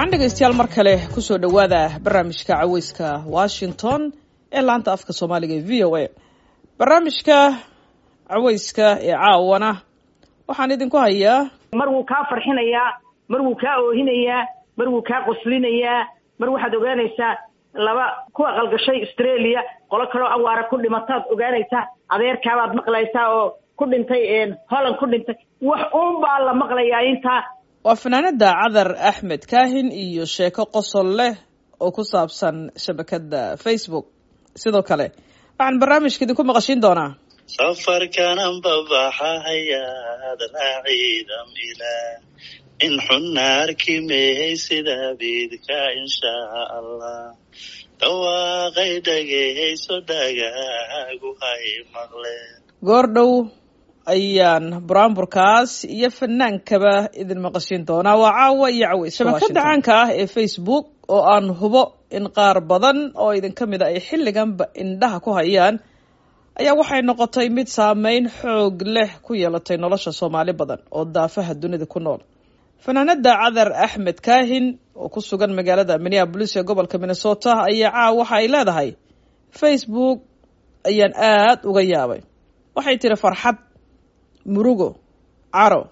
wacan dhegaystayaal mar kale ku soo dhowaada barnaamijka caweyska washington ee laanta afka soomaaliga ee v o a. Barnaamijka caweyska ee caawana waxaan idinku hayaa mar wuu kaa farxinayaa mar wuu kaa oohinayaa mar wuu kaa qoslinayaa mar waxaad ogaanaysaa laba ku aqalgashay australia qolo kaloo awaara ku dhimataad ogaanaysaa adeerkaabaad maqlaysaa oo ku dhintay holland ku dhintay. Wax uun baa la maqlayaa intaa waa fanaanada cadar axmed kaahin iyo sheeko qosol leh oo ku saabsan shabakada facebook. Sidoo kale waxaan barnaamijka idinku maqashiin doonaa. Safarkanan babaxahayaad raaciidam ilaa in xunna arki mehay sida biidka inshaa allah dhawaaqay dhagayso dhagaagu hay maqleen. Goordhow ayaan buraanburkaas iyo fanaankaba idin maqashiin doonaa. Waa caawa iyo caweys shabakada caanka ah ee facebook oo aan hubo in qaar badan oo idinka mid a ay xilliganba indhaha ku hayaan ayaa waxay noqotay mid saameyn xoog leh ku yeelatay nolosha soomaali badan oo daafaha dunida ku nool. Fanaanada cadar axmed kaahin oo ku sugan magaalada minneabolis ee gobolka minnesota ayaa caawa waxa ay leedahay. Facebook ayaan aada uga yaabay. Waxay tiri farxad murugo caro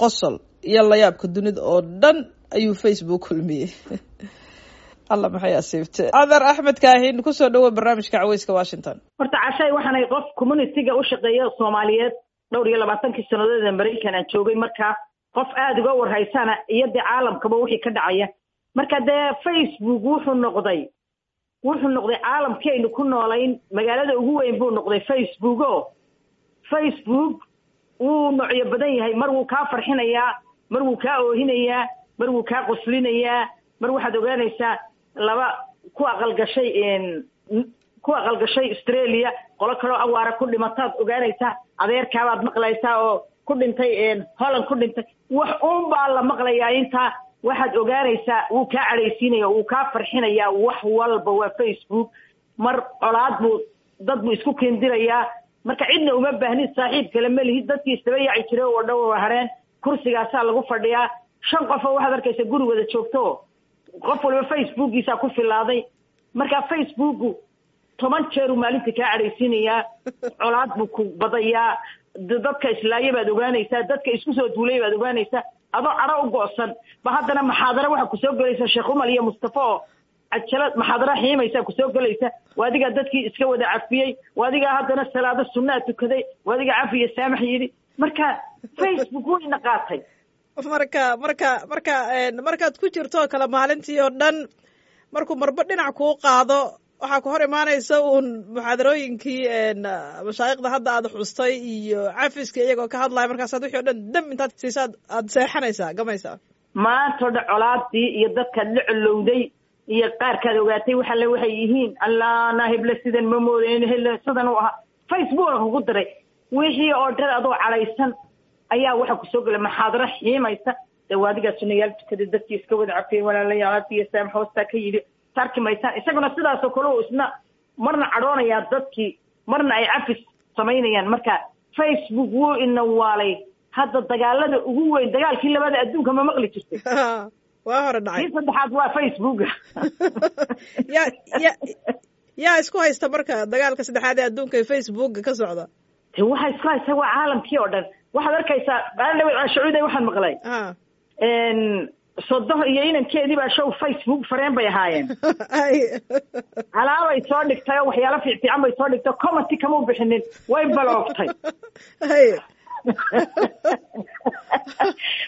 qosol iyo layaabka dunida oo dhan ayuu facebook kulmiyey. Alla maxay asiibte adar axmed kaahin ku soo dhawow barnaamijka caweyska washington. Horta cashay waxaanay qof communitiga u shaqeeya soomaaliyeed dhowr iyo labaatankii sannadood ee maraykan aan joogay. Markaa qof aada uga warhaysana iyo dee caalamkaba wixii ka dhacaya. Marka dee facebook wuxuu noqday wuxuu noqday caalamkii aynu ku noolayn magaalada ugu weyn buu noqday facebook o facebook wuu noocyo badan yahay. Mar wuu kaa farxinayaa mar wuu kaa oohinayaa mar wuu kaa qoslinayaa mar waxaad ogaanaysaa laba ku aqalgashay ku aqalgashay australia qolo kaloo awaara ku dhimataad ogaanaysaa adeerkaabaad maqlaysaa oo ku dhintay holland ku dhintay. Wax uun baa la maqlayaa intaa. Waxaad ogaanaysaa wuu kaa cadhaysiinaya wuu kaa farxinayaa wax walba waa facebook. Mar colaad buu dad buu isku keendirayaa marka cidna uma baahnid saaxiib kale ma lihid dadkii isdaba yaaci jiray oo dhan waa hareen. Kursigaasaa lagu fadhiyaa. Shan qofoo waxaad arkaysa guri wada joogto. Qof walba facebookiisaa ku filaaday marka facebooku toban jeeruu maalintii kaa cadhaysiinayaa. Colaad buu ku badayaa. Dadka islaaya baad ogaanaysaa. Dadka isku soo duulay baad ogaanaysaa. Adoo cadho u go'san ba haddana maxaadaro waxaa ku soo gelaysa sheekh umal iyo mustafa oo cajalad maxaadaro xiimaysaa ku soo gelaysa waa adigaa dadkii iska wada cafiyey waa adigaa haddana salaado sunnaa tukaday. Waa adigaa cafiya saamax yidhi. Marka facebook wayna qaatay. Marka marka marka markaad ku jirto kale maalintii oo dhan markuu marba dhinac kuu qaado waxaa ku hor imaanaysa uun muxaadarooyinkii mashaayikhda hadda aad xustay iyo cafiska iyagoo ka hadlaya. Markaasaad wixii o dhan dam intaad siisaad aad seexanaysaa gamaysaa. Maantao dhan colaadii iyo dadkaad la colowday iyo qaarkaad ogaatay waxaale waxay yihiin allaana heble sidan ma moodayn hele sidan u ahaa. Facebooka kugu diray wixii oo dhan adoo cadhaysan ayaa waxaa ku soo gelay maxaadaro xiimaysa? Dee waadigaa sunayaal tukaday dadkii iska wada cafiyey walaalayaal iyo saam hoostaa ka yidhi tarki maysaan isaguna sidaasoo kale isna marna cadhoonayaa dadkii marna ay cafis samaynayaan. Marka facebook wuu ina waalay hadda dagaalada ugu weyn dagaalkii labada adduunka ma maqli jirtay waa hore dhacay. Saddexaad waa facebooka ya ya yaa isku haysta marka dagaalka saddexaad ee adduunka ee facebooka ka socda. De waxaa isku haysta waa caalamkii oo dhan. Waxaad arkaysaa sacuudiya waxaan maqlay. Sodoh iyo inankeedii baa show facebook fareen bay ahaayeen. Alaabay soo dhigtay oo waxyaalo fiicfiican bay soo dhigtay. Commenty kama u bixinin. Way baloogtay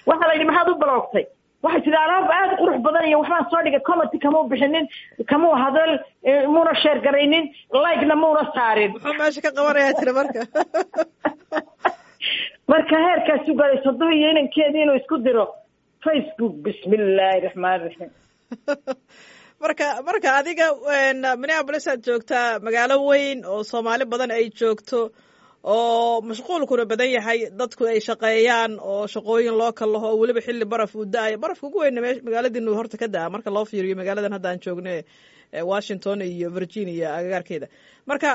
waxaa la yidhi maxaad u baloogtay waxay tidi alaab aada qurux badan iyo waxbaan soo dhigay commenty kama u bixinin kamau hadal muuna sheer garaynin like-na muuna saarin. Muxuu meesha ka qabanayaa tiri marka. Marka heerkaasu galay sodoh iyo inankeedii inuu isku diro facebook bismi illaahi raxmaan raxiim marka marka adiga minneabolis aad joogtaa magaalo weyn oo soomaali badan ay joogto oo mashquulkuna badan yahay dadku ay shaqeeyaan oo shaqooyin loo kal laho oo weliba xilli baraf uu da'ayo barafka ugu weyna me magaaladiinu horta ka da'a marka loo fiiriyo magaaladan hadda aan joogno washington iyo virginia agagaarkeeda. Marka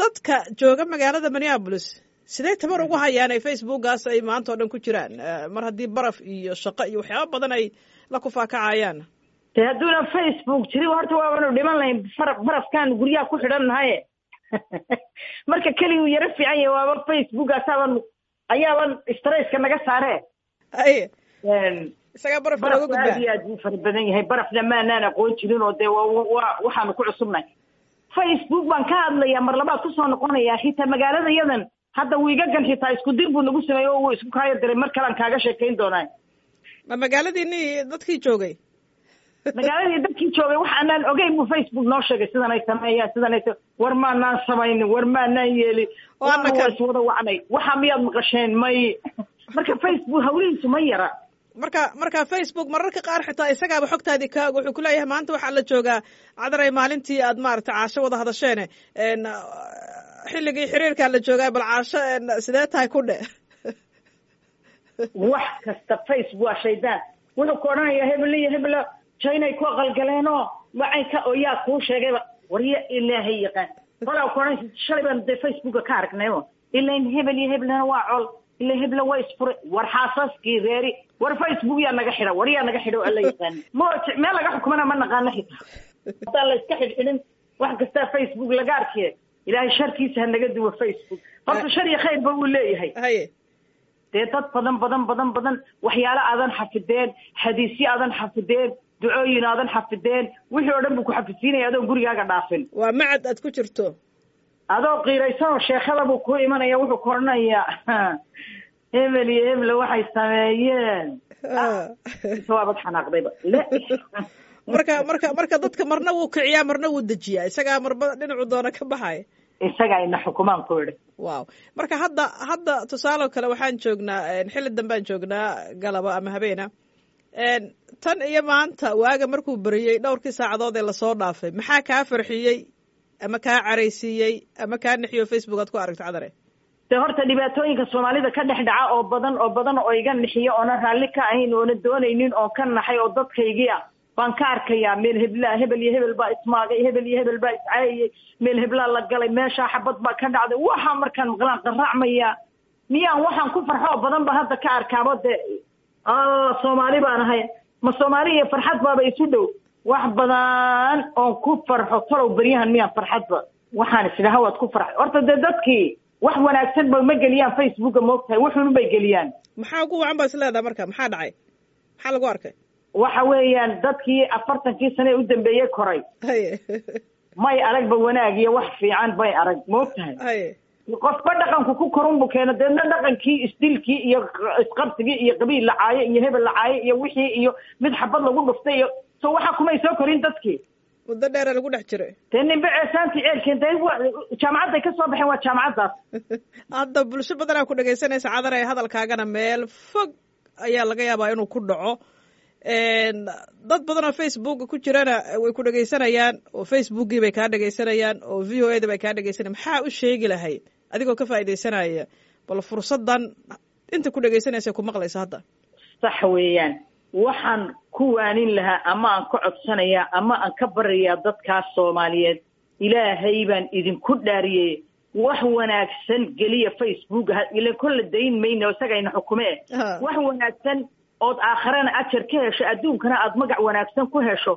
dadka jooga magaalada minneabolis sidee tabar ugu hayaan ay facebookaas ay maanta oo dhan ku jiraan? Mar haddii baraf iyo shaqo iyo waxyaaba badan ay la kufaakacayaan. De hadduuna facebook jirin horta waabanu dhiman lahayn barafkaan guryaha ku xidhan nahaye marka keliguu yaro fiican yahay waaba facebookaasaban ayaaban stresska naga saare. Isagaa barafka looga aad iyo aad buu fara badan yahay. Barafna maanaan aqoon jirin oo dee wa waxaanu ku cusubnahay. Facebook baan ka hadlayaa mar labaad ku soo noqonayaa xitaa magaalada yadan hadda wiigagan xitaa isku dir buu nagu sameeyey oo wuu isku kaayo diray. Mar kalean kaaga sheekayn doonaa. Ma magaaladiini dadkii joogay magaaladii dadkii joogay wax aanaan ogeyn buu facebook noo sheegay sidan ay sameeyaan sidan ay war maanaan samaynin war maanaan yeelin. Waana waa iswada wacnay. Waxa miyaad maqasheen may. Marka facebook hawlihiisu ma yara. Marka marka facebook mararka qaar xitaa isagaaba xogtaadii kaag wuxuu kuleeyahay maanta waxaa la joogaa cadaray maalintii aad maarata caasho wada hadasheene. Xilligii xiriirkaa la joogaa bal caasho sidee tahay ku dhe wax kasta facebook waa shaydaan. Wuxuu ku odhanayaa hebel iyo hebela jainay ku aqalgaleenoo wacaynka oo yaa kuu sheegayba warya ilaahay yaqaan. Kolaa ku odhan shalay baan dee facebooka ka aragnaybo ilain hebel iyo hebelna waa col ila hebla waa isfure war xaasaskii reeri war facebook yaa naga xidha war yaa naga xidha o alla yaqaana ma meel laga xukumana ma naqaano xitaa. Haddaan la iska xidhxidhin wax kastaa facebook laga arkiye ilaahay sharkiisa ha naga duwo facebook. Horta shar iyo khayrba uu leeyahay. Dee dad badan badan badan badan waxyaalo aadan xafideen xadiisyo aadan xafideen ducooyin aadan xafideen wixii oo dhan buu ku xafidsiinaya adoon gurigaaga dhaafin. Waa macad aad ku jirto. Adoo qiiraysanoo sheekhada buu ku imanaya wuxuu ku odhanayaa hebel iyo hebel waxay sameeyeen. Waabad xanaaqdayba marka marka marka dadka marna wuu kiciyaa marna wuu dejiyaa. Isagaa marba dhinacu doona ka baxaya isaga ina xukumaan ku idhi wow marka hadda hadda tusaale kale waxaan joognaa xilli dambaan joognaa galaba ama habeena tan iyo maanta waaga markuu beriyey dhowrkii saacadood ee la soo dhaafay maxaa kaa farxiyey ama kaa caraysiiyey ama kaa nixiyo facebook aad ku aragto cadare? De horta dhibaatooyinka soomaalida ka dhex dhaca oo badan oo badan oo iga nixiyo oona raalli ka ahayn oona doonaynin oo ka naxay oo dadkaygii ah baan ka arkayaa meel heblaa hebel iyo hebel baa ismaagay hebel iyo hebel baa iscaayayey meel heblaa la galay meeshaa xabad baa ka dhacday waxaa markaan maqlaan qaraacmayaa miyaan waxaan ku farxo oo badan ba hadda ka arkaabo de soomaali baan ahay. Ma soomaali iyo farxad baaba isu dhow. Wax badan oon ku farxo talow beryahan miyaan farxadba waxaan isdhaha waad ku farxay. Horta dee dadkii wax wanaagsan ba ma geliyaan facebooka moogtahay wuxuun bay geliyaan. Maxaa ugu wacan baa is leedaha marka? Maxaa dhacay? Maxaa lagu arkay? Waxa weeyaan dadkii afartankii sane u dambeeyey koray. May aragba wanaag iyo wax fiican bay arag moogtahay qofba dhaqanku ku korunbu keeno deedna dhaqankii isdilkii iyo isqabsigii iyo qabiil la caayo iyo hebel la caayo iyo wixii iyo mid xabad lagu dhuftay iyo so waxa kumay soo korin dadkii. Muddo dheera lagu dhex jiray dee nimbe ceesaanti ceelkeen de jaamacadday ka soo baxeen waa jaamacaddaas. Hadda bulsho badanaa ku dhegaysanaysa cadar ee hadalkaagana meel fog ayaa laga yaabaa inuu ku dhaco dad badan oo facebooka ku jirana way ku dhegaysanayaan oo facebookii bay kaa dhegaysanayaan oo v o da bay kaa dhegaysanayaan maxaa u sheegi lahayd? Adigoo ka faaidaysanaya bal fursadan inta ku dhegaysanaysa ku maqlaysa hadda. Sax weeyaan. Waxaan ku waanin lahaa ama aan ka codsanayaa ama aan ka barayaa dadkaas soomaaliyeed. Ilaahay baan idinku dhaariyey. Wax wanaagsan geliya facebook ila kolla dayn mayno isagayna xukume. Wax wanaagsan ood aakharana ajar ka hesho adduunkana aada magac wanaagsan ku hesho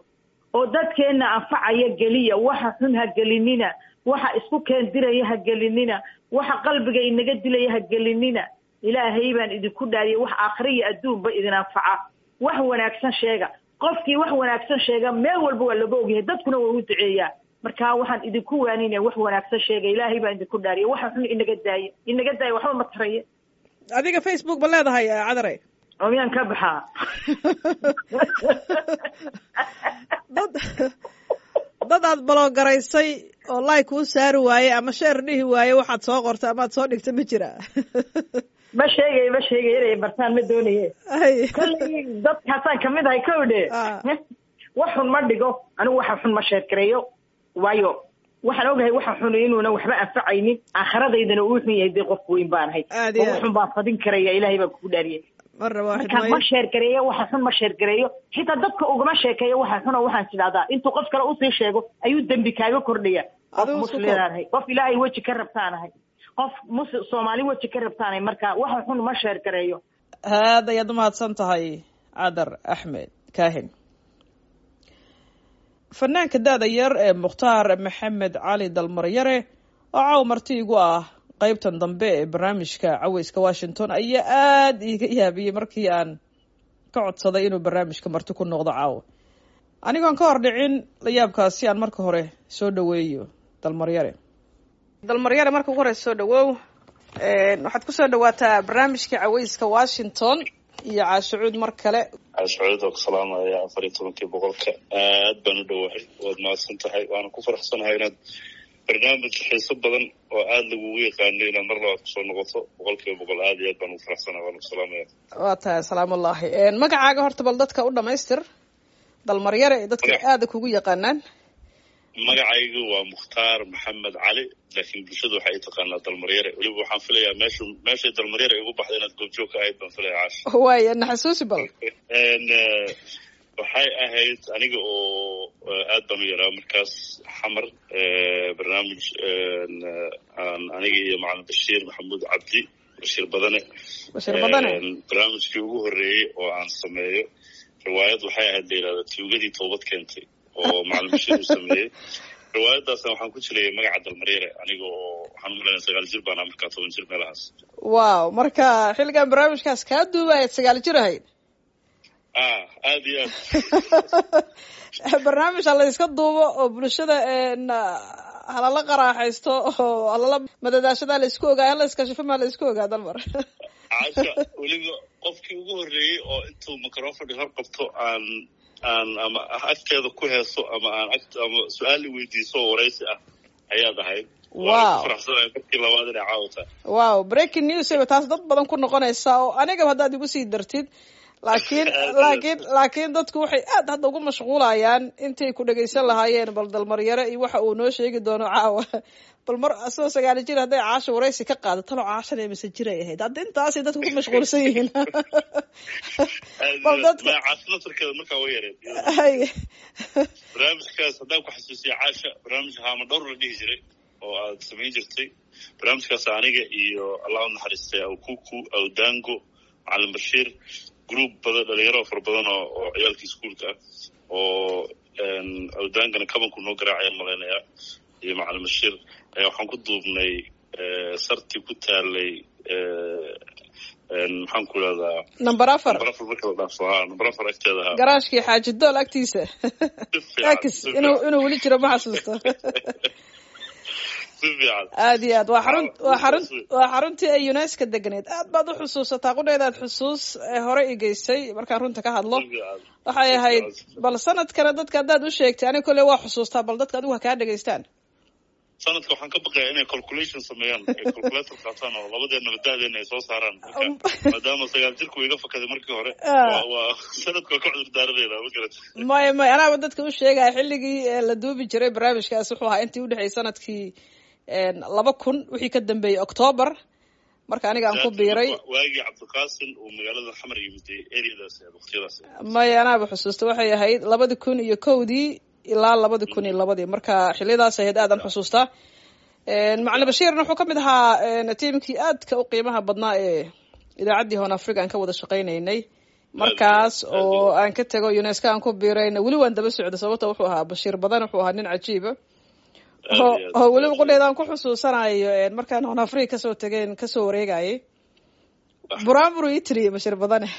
oo dadkeenna anfacaya geliya waxa xun ha gelinina waxa isku keendiraya ha gelinina waxa qalbiga inaga dilaya ha gelinina. Ilaahay baan idinku dhaariyay wax aakhira adduunba idin anfaca. Wax wanaagsan sheega. Qofkii wax wanaagsan sheega meel walba waa laga ogyahay dadkuna waa u duceeyaa. Marka waxaan idinku waaninaya wax wanaagsan sheega ilaahay baan idinku dhaariya waxa xun inaga daaya inaga daaya waxba ma taraya adiga facebook ba leedahay cadare oo miyaan ka baxaa dad dad aad baloogaraysay oo like kuu saari waaye ama sheer dhihi waaye waxaad soo qortay amaad soo dhigta ma jira. Ma sheegay ma sheegay inay bartaan ma doonaye ay. Kolley dadkaasaan ka mid ahay ko dhe wax xun ma dhigo anigu waxa xun ma sheergareeyo waayo waxaan ogahay waxa xun inuuna waxba anfacaynin. Aakhiradaydana uu xun yahay dee qof weyn baan ahay. Aad iyo oo xun baan fadin karaya ilaahay baan kugu dhaariyay markaan ma sheergareeyo waxa xun ma sheergareeyo xitaa dadka ugama sheekeeyo waxa xun waxaan tidhahdaa intuu qof kale u sii sheego ayuu dembi kaaga kordhaya qof Adigu isku muslimaan ahay qof ilaahay weji ka rabtaan ahay. Qof mus soomaali weji ka rabtaanay marka waxa xun ma sheer gareeyo aad ayaad umahadsan tahay cadar axmed kaahin. Fanaanka da-da yar ee mukhtaar maxamed cali dalmaryare oo caaw marti igu ah qeybtan dambe ee barnaamijka caweyska washington ayaa aada iiga yaabiyey markii aan ka codsaday inuu barnaamijka marti ku noqdo caawa. Anigoon ka hor dhicin layaabkaasi aan marka hore soo dhaweeyo dalmaryare dalmaryare marka ugu horeysa soo dhawow waxaad ku soo dhawaataa barnaamijka caweyska washington iyo caashacuud mar kale. Caashacuud oo salaamaya afar iyo tobankii boqolka. Aad baan u dhowahay waad mahadsan tahay waana ku faraxsanahay inaad barnaamij xiiso badan oo aada lagugu yaqaano inaad mar labaad ku soo noqoto boqol kiiba boqol aad iyo aad baan ugu faraxsanahay waan ku salaamaya waa tahay salaamullahi magacaaga horta bal dadka u dhamaystir dalmaryare dadka aada kugu yaqaanaan. Magacaygu waa mukhtaar maxamed cali laakiin bulshadu waxay taqaanaa dalmaryare. Weliba waxaan filayaa meeshu meeshay dalmaryare igu baxda inaad goobjoog ka ahayd baan filaya caash waaya naxasuusi bal waxay ahayd aniga oo aad baan u yaraa markaas xamar barnaamij aan aniga iyo macalin bashiir maxamuud cabdi bashiir badane barnaamijkii ugu horreeyey oo aan sameeyo. Riwaayad waxay ahayd la yidhahda tuugadii toobad keentay oo macalin bashiir uu sameeyey riwaayadaasna waxaan ku jilayay magaca dalmaryare aniga oo waxaan u malayna sagaal jir baana markaa toban jir meelahaas. Wow marka xilligan barnaamijkaas kaa duubaayad sagaal jir ahayd. ah aada iyo aad barnaamij hala iska duubo oo bulshada halala qaraaxaysto oo halala madadaashadaa la isku ogaa hala iskashifamaa la isku ogaa dalmar weliba qofkii ugu horreeyey oo intuu microfon hor qabto aan aan ama agteeda ku heeso ama aan ama su'aal weydiiso oo waraysi ah ayaad ahayd. Wow wow breaking news ba taas dad badan ku noqonaysa oo anigaba haddaad igu sii dartid laakiin laakiin laakiin dadku waxay aad hadda ugu mashquulayaan intay ku dhegaysan lahaayeen bal dalmaryare iyo waxa uu noo sheegi doono caawa. Bal mar asagoo sagaali jir hadday caasha waraysi ka qaado talo caashana mise jiray ahayd. Hadda intaasay dadku ku mashquulsan yihiin. Bal dadka caasina turkeeda markaa wa yareed. Hay barnaamijkaas haddaan ku xasuusiya caasha barnaamij haama dhowr la dhihi jiray oo aad samayn jirtay. Barnaamijkaas aniga iyo allah u naxariistay awkuku awdango macalin bashiir group badan dhalinyaro fara badan oo ciyaalkii iskuolka ah oo awdaangana kabanku noo garaacayaan malaynayaa iyo macalin bashiir ayaa waxaan ku duubnay sartii ku taalay maxaan ku idhahdaa number afar number afar marka la dhaafso ha number afar agteeda ha. Garaashkii xaaji dool agtiisa x inuu weli jiro ma xasuusto aad iyo aad. Waa xaruntii ay unesco deganeed aad baad u xusuusataa. Qudheedaad xusuus ee hore i geysay markaan runta ka hadlo. Waxay ahayd bal sanadkana dadka haddaad u sheegtay aniga kolley waa xusuustaa bal dadka adigu ha kaa dhegaystaan. Sanadka waxaan ka baqayaa inay calculation sameeyaan. Ay calculator qaataan oo labadeena badaadeena ay soo saaraan. Marka maadaama sagaal jirku iga fakaday markii hore Ah. waa sanadka waa ka cudur daaradeeda ma garat maya maya anaaba dadka u sheegaya xilligii ee la duubi jiray barnaamijkaas. Wuxuu ahaa intii udhexeysay sannadkii laba kun wixii ka dambeeyey octoobar marka aniga aan ku biiray maya anaaba xusuusta waxay ahayd labadi kun iyo kowdii ilaa labadi kun iyo labadii. Marka xiliyadaas ahayd aadaan xusuustaa macalin bashiirna wuxuu ka mid ahaa tiimkii aadka u qiimaha badnaa ee idaacaddii hoon africa aan ka wada shaqaynaynay. Markaas oo aan ka tego unesco aan ku biirayna weli waan daba socda sababta wuxuu ahaa bashiir badan wuxuu ahaa nin cajiiba weliba qudheeda aan ku xusuusanayo markaan hoon africa ka soo tegeen ka soo wareegayay buraanburu ii tiriyey bashir badane.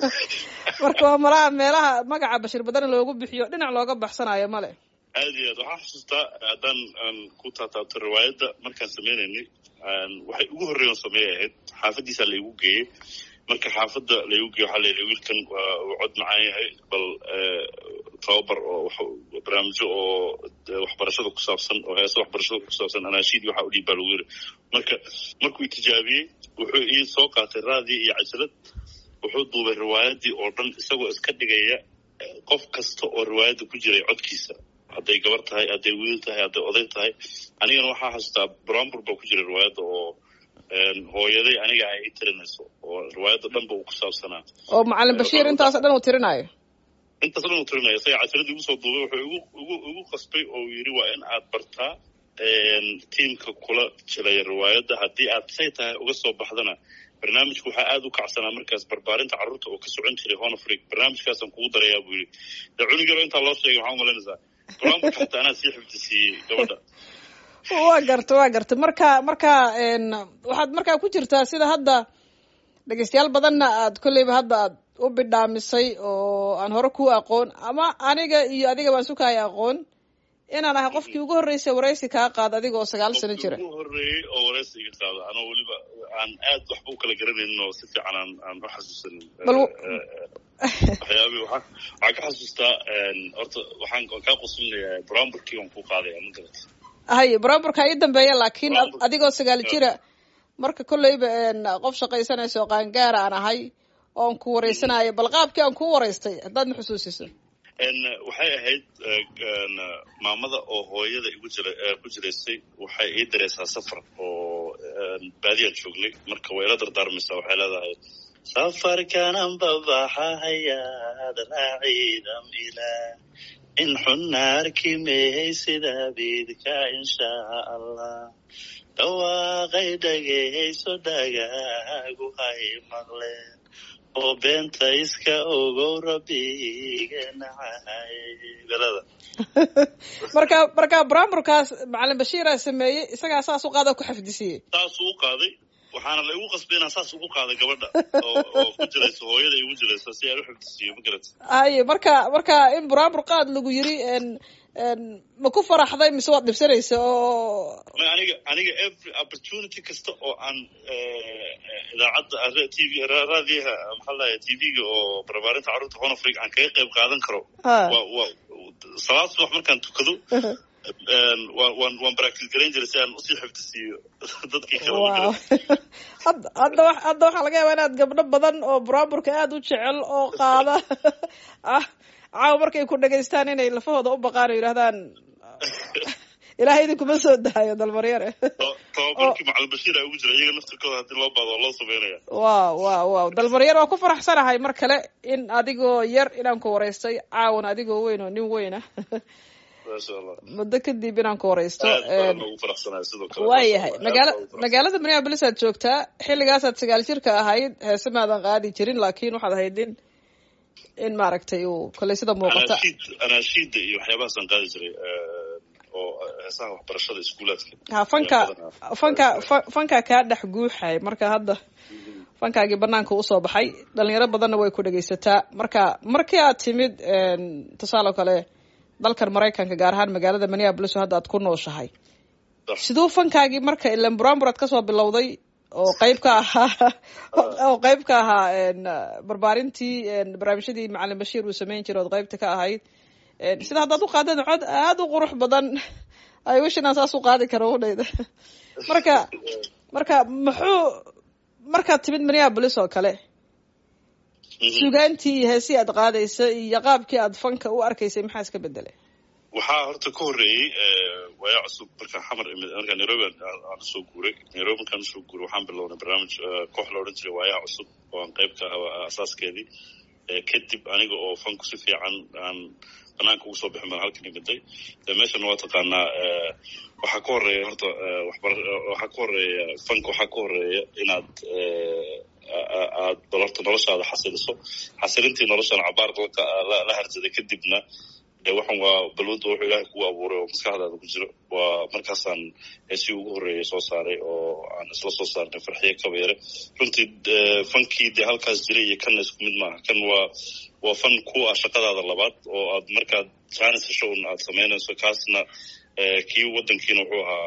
Marka waa malaha meelaha magaca bashir badane loogu bixiyo dhinac looga baxsanayo male aad iyo aad waxaan xusuustaa haddaan aan ku taataabto riwaayadda markaan sameynaynay waxay ugu horreeyan sameeyay ahayd xaafaddiisaa laigu geeyey marka xaafadda laigu geeye waxaa layidhi wiilkan waa uu cod macaan yahay bal tababar oo barnaamijyo oo waxbarashada ku saabsan oo heesa waxbarashada ku saabsan anaashiidii waxaa u dhiib baa lagu yiri. Marka markuu itijaabiyey wuxuu ii soo qaatay raadii iyo cajalad wuxuu duubay riwaayaddii oo dhan isagoo iska dhigaya qof kasta oo riwaayadda ku jiray codkiisa. Hadday gabar tahay hadday wiil tahay hadday oday tahay anigana waxaa xasuustaa brambur baa ku jira riwaayadda oo hooyaday aniga ay i tirinayso oo riwaayadda dhanba uu ku saabsanaa. Oo macalin bashiir intaasoo dhan uu tirinayo intaas dhan uu tirinaya isaga cajaladii igu soo duubay wuxuu igu igu qasbay oo yidhi waa in aad bartaa tiimka kula jilay riwaayadda. Haddii aad say tahay uga soo baxdana barnaamijku waxaa aada u kacsanaa markaas barbaarinta carruurta oo ka socon jiray honafrig barnaamijkaasaan kugu darayaa buu yidhi. Dee cunigalo intaa loo sheegay waxaa umalanaysaa barnaamijka hataa anaa sii xifdisiiyey gabadha waa garta waa garta marka marka waxaad markaa ku jirtaa sida hadda dhegeystayaal badanna aad kolleyba hadda aad u bidhaamisay oo aan hore ku aqoon ama aniga iyo adiga baan sukaya aqoon inaan ahay qofkii ugu horreysay waraysi kaa qaada adiga oo sagaal sano jira. Ugu horreeyey oo waraysi iga qaado anoo weliba aan aad waxba u kala garanaynin oo si fiican aan aan u xasuusanin waxyaabii waxaa waxaan ka xasuustaa horta waxaan kaa qusulinayaa brownburkii waan ku qaadaya ma garata hay brownburka ii dambeeya laakiin adigoo sagaal jira. Marka kolleyba qof shaqaysanaysa oo qaangaara aan ahay oon ku wareysanayo bal qaabkii aan ku waraystay haddaad ma xusuusiso. Waxay ahayd maamada oo hooyada igu jira ku jiraysay waxay ii dareysaa safar oo baadiyaan joognay. Marka way ila dardaarmaysaa waxay leedahay safarkanan babaxahayaad raaciidam in xunna arki mehey sida bidka inshaa allah dhawaaqay dhageyso dhagaagu hay maqleen oo beenta iska ogow belada marka marka bramurkaas macalin bashiiraa sameeyey isagaa saas u qaada ku xafdisiiyey saasuu u qaaday waxaana la igu qasbay inaan saas ugu qaada gabadha. Oo ku jirayso hooyada igu jirayso si aan u xifdisiiyo ma garata haye marka marka in bramur qaad lagu yiri ma ku faraxday mise waad dhibsanaysa oo aniga aniga every opportunity kasta oo aan idaacadda t v raadiyaha maxaa laya t v-ga oo barbaarinta carruurta honafrig aan kaga qayb qaadan karo wa wa salaad subax markaan tukado waan waan practice garayn jiray si aan u sii xifdisiiyo dadkii kale hadda waxaa laga yaabaa inaad gabdho badan oo buraaburka aada u jecel oo qaada. Ah caawa markay ku dhegaystaan inay lafahooda u baqaan oo yidhahdaan ilahay idinkuma soo daayo dalmaryare tababarkii macalin bashiir aa ugu jira iyaga naftirkooda haddii loo baado waa loo sameynaya. Wow wow wow dalmaryar waa ku faraxsanahay mar kale in adigoo yar inaan ku waraystay caawan adigoo weyn oo nin weyna muddo kadib inaan ku waraysto waayahay. Magaala magaalada minneabolis aad joogtaa xilligaasaad sagaal jirka ahayd heese maadan qaadi jirin laakin waxaad ahayd in in maaragtay uu kolley sida muuqata anaashiida iyo waxyaabahaasaan qaadi jiray oo heesaha waxbarashada iskuulaadka. Ha fanka fanka fanka kaa dhex guuxay. Marka hadda fankaagii banaanka u soo baxay dhalinyaro badanna way ku dhegaysataa. Marka markii aad timid tusaale o kale dalkan maraykanka gaar ahaan magaalada minneabolis oo hadda aad ku nooshahay. Siduu fankaagii marka ilan buraanbur aad ka soo bilowday oo qeyb ka ahaa oo qeyb ka ahaa barbaarintii barnaamijyadii macalin bashiir uu sameyn jiray ood qeybta ka ahayd. Sida haddaad u qaadeen cod aada u qurux badan. Ay wish inaan saas u qaadi karo udhayda marka marka muxuu markaad timid minneabolis oo kale sugaantii iyo heesii aad qaadaysa iyo qaabkii aad fanka u arkaysay maxaa iska bedelay waxaa horta ka horreeyey waaya cusub. Markaa xamar imid markaa nairobi aan u soo guuray. Nairobi markaan u soo guuray waxaan bilownay barnaamij koox la odhan jiray waayaha cusub oo aan qayb ka ah asaaskeedii kadib aniga oo fanku si fiican aan banaanka ugu soo bixin baan halkan imiday meeshana waa taqaanaa waxaa ka horreeya horta waxaa ka horreeya fanka waxaa ka horreeya inaad aad bal horta noloshaada xasiliso. Xasilintii noloshaan cabaar la harsaday kadibna de waxan waa balwada wuxuu ilaahay kugu abuuray oo maskaxdaada ku jiro. Waa markaasaan heesii ugu horreeyay soo saaray oo aan isla soo saarnay farxiye kabeere runtii fankii dee halkaas jiray iyo kanna isku mid maaha. Kan waa waa fan ku ah shaqadaada labaad oo aad markaad jaanis hesho aad samaynayso kaasna kii wadankiina wuxuu ahaa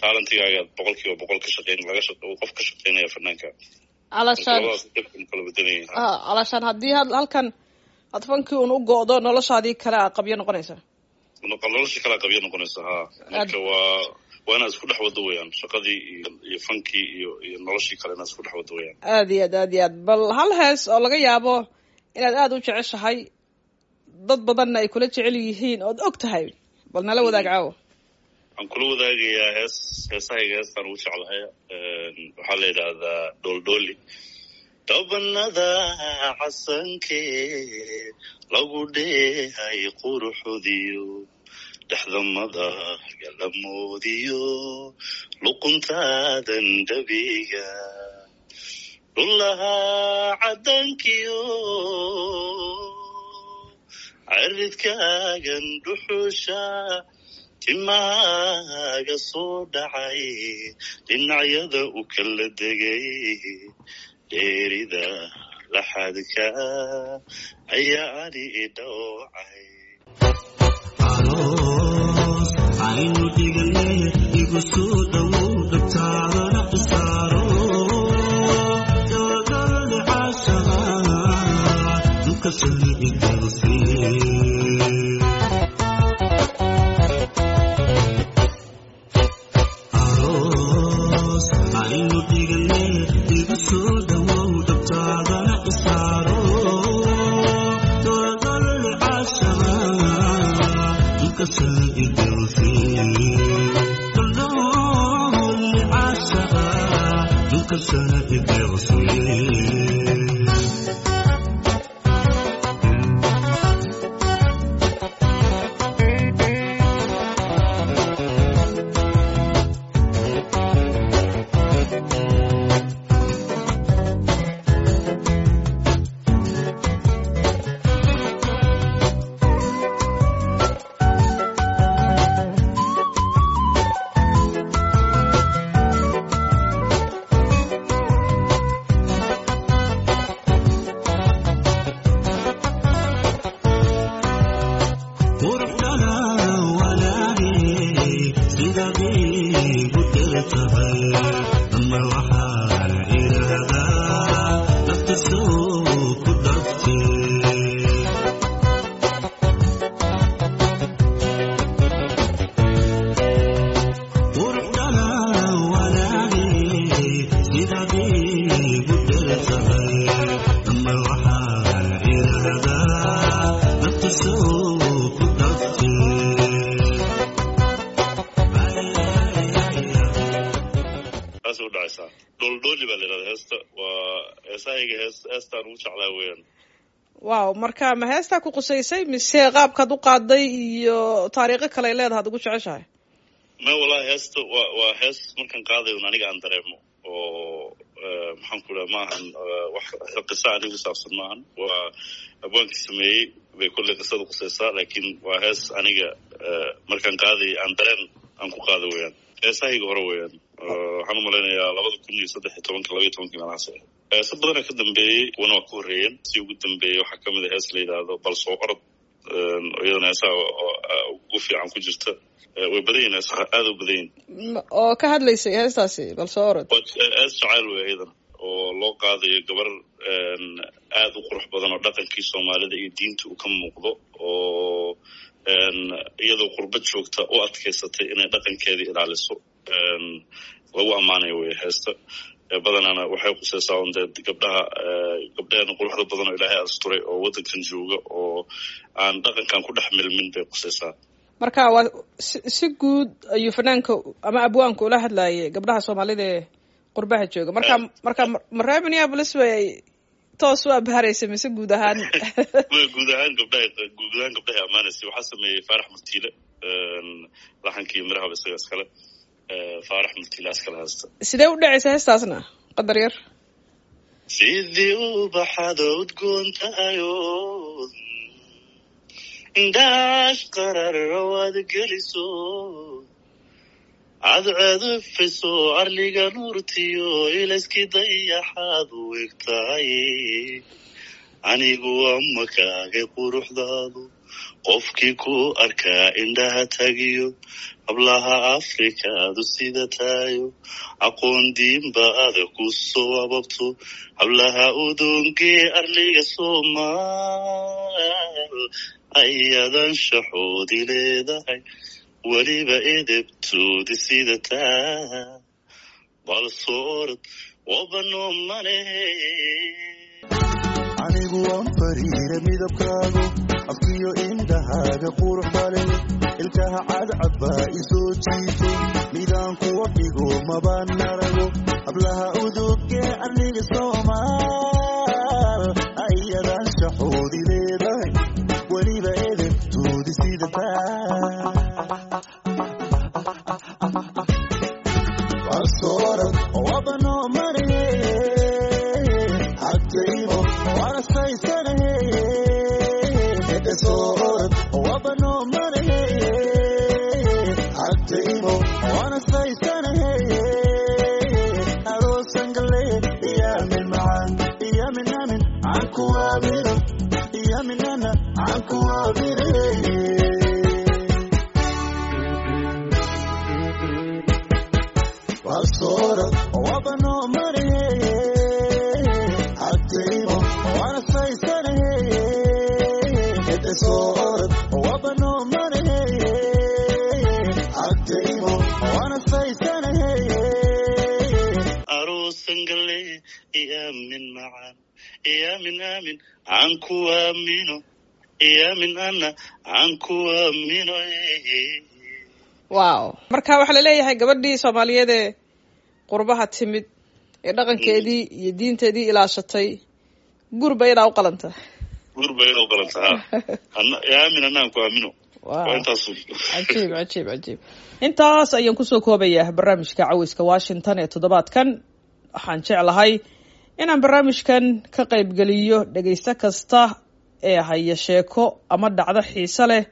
taalantigaagaad boqol kiiba boqol ka shaqeyn qof ka shaqeynaya fanaanka kala bedelayay alashaan haddii halkan aad fankii un u go'do noloshaadii kale qabyo noqonaysa. Nolosha kale a qabyo noqonaysa ha. Marka waa waa inaad isku dhex wado weyaan shaqadii iyo iyo fankii iyo iyo noloshii kale inaad isku dhex wado weyaan aad iyo aad aad iyo aad. Bal hal hees oo laga yaabo inaad aada u jeceshahay dad badanna ay kula jecel yihiin ood og tahay. Bal nala wadaag caawo waxaan kula wadaagayaa hees heesahayga heestaan ugu jeclahay waxaa la yidhaahdaa dooldhooli dhabanada casankee lagu dheehay quruxudiyo dhexdamada galamoodiyo luquntaadan dhabiga dhulahaa caddankiyo ciridkaagan dhuxusha timahaaga soo dhacay dhinacyada u kala degay. Dheerida laxadka ayaa ani idhowcay aynu dhigane quruxdana wow marka ma heestaa ku qusaysay mise qaabkaad u qaaday iyo taariikho kale ay leedahay ad ugu jeceshahay? Ma wallahi heesta waa waa hees markaan qaadayo un aniga aan dareemo. Oo maxaan ku dhaha maahan wax qisa anigu saabsan maahan. Waa abwaankii sameeyey bay kolley qisada qusaysaa laakiin waa hees aniga markaan qaadayo aan dareen aan ku qaado weeyaan. Heesahayga hore weeyaan. Waxaan u malaynayaa labada kun iyo saddex iyo tobanka laba iyo tobankii meelahaas heese badana ka dambeeyey kuwana waa ka horreeyeen. Si ugu dambeeyey waxaa ka mid a hees la yidhaahdo bal soo orod iyadana heesaha ugu fiican ku jirta. Way badan yihiin heesaha aada u badan yihiin oo ka hadlaysay heestaasi bal soo orod. Hees jacayl wey iyadana loo qaadayo gabar aada u qurux badan oo dhaqankii soomaalida iyo diinta uu ka muuqdo oo iyadoo qurbad joogta u adkaysatay inay dhaqankeedii ilaaliso. Lagu ammaanayo wey heesta badanana waxay qusaysaa un dee gabdhaha gabdheena quruxda badan oo ilaahay asturay oo waddankan jooga oo aan dhaqankan ku dhex milmin bay qusaysaa marka waa si guud ayuu fanaanka ama abwaanka ula hadlayay gabdhaha soomaalida qurbaha jooga. Marka marka ma minneapolis bay toos u abharaysa mise guud ahaan. Guud ahaan gabdhaha guud ahaan gabdhahay ammaanaysay waxaa sameeyey faarax martiile laxankii mirahaba isaga iskale faarax martiile iskale haysta. Sidee u dhacaysa heestaasna qadar yar? Sidii u baxada udgoon tahayo indhaash qararrawaad geliso cadceedufiso arliga nuurtiyo ilaskii dayaxaad u eg tahay anigu waa kaagay quruxdaadu qofkii ku arkaa indhaha tagiyo hablaha afrikaadu sida tayo aqoon diinba ada ku soo ababto hablaha udongee arliga soomaal. Ayadan shaxoodi leedahay weliba edebtoodi sida taa bal soorad wabanoo malehe anigu waan fariira midabkaagu afkiyo indhahaaga qurux bale ilkaha cadcad isoo jiito midaan kuwa mabaan narago hablaha udugee arliga soomaal wow. Marka waxaa la leeyahay gabadhii soomaaliyeed ee qurbaha timid ee dhaqankeedii iyo diinteedii ilaashatay gurba iyadaa u qalanta. Cajiib cajiib cajiib. Intaas ayaan ku soo koobayaa barnaamijka caweyska washington ee toddobaadkan. Waxaan jeclahay inaan barnaamijkan ka qaybgeliyo dhegaysto kasta ee haya sheeko ama dhacdo xiise leh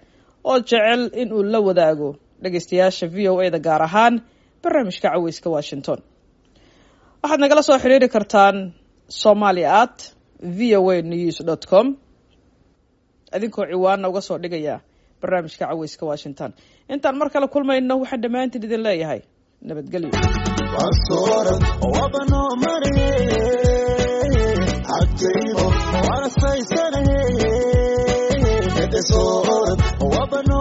oo jecel in uu la wadaago dhegaystayaasha v o e da gaar ahaan barnaamijka caweyska washington. Waxaad nagala soo xiriiri kartaan somali at v o a news dot com. Idinkoo ciwaana uga soo dhigaya barnaamijka caweyska washington. Intaan mar kale kulmayno waxaan dhammaantiin idin leeyahay. Nabadgelyo Basorad wabano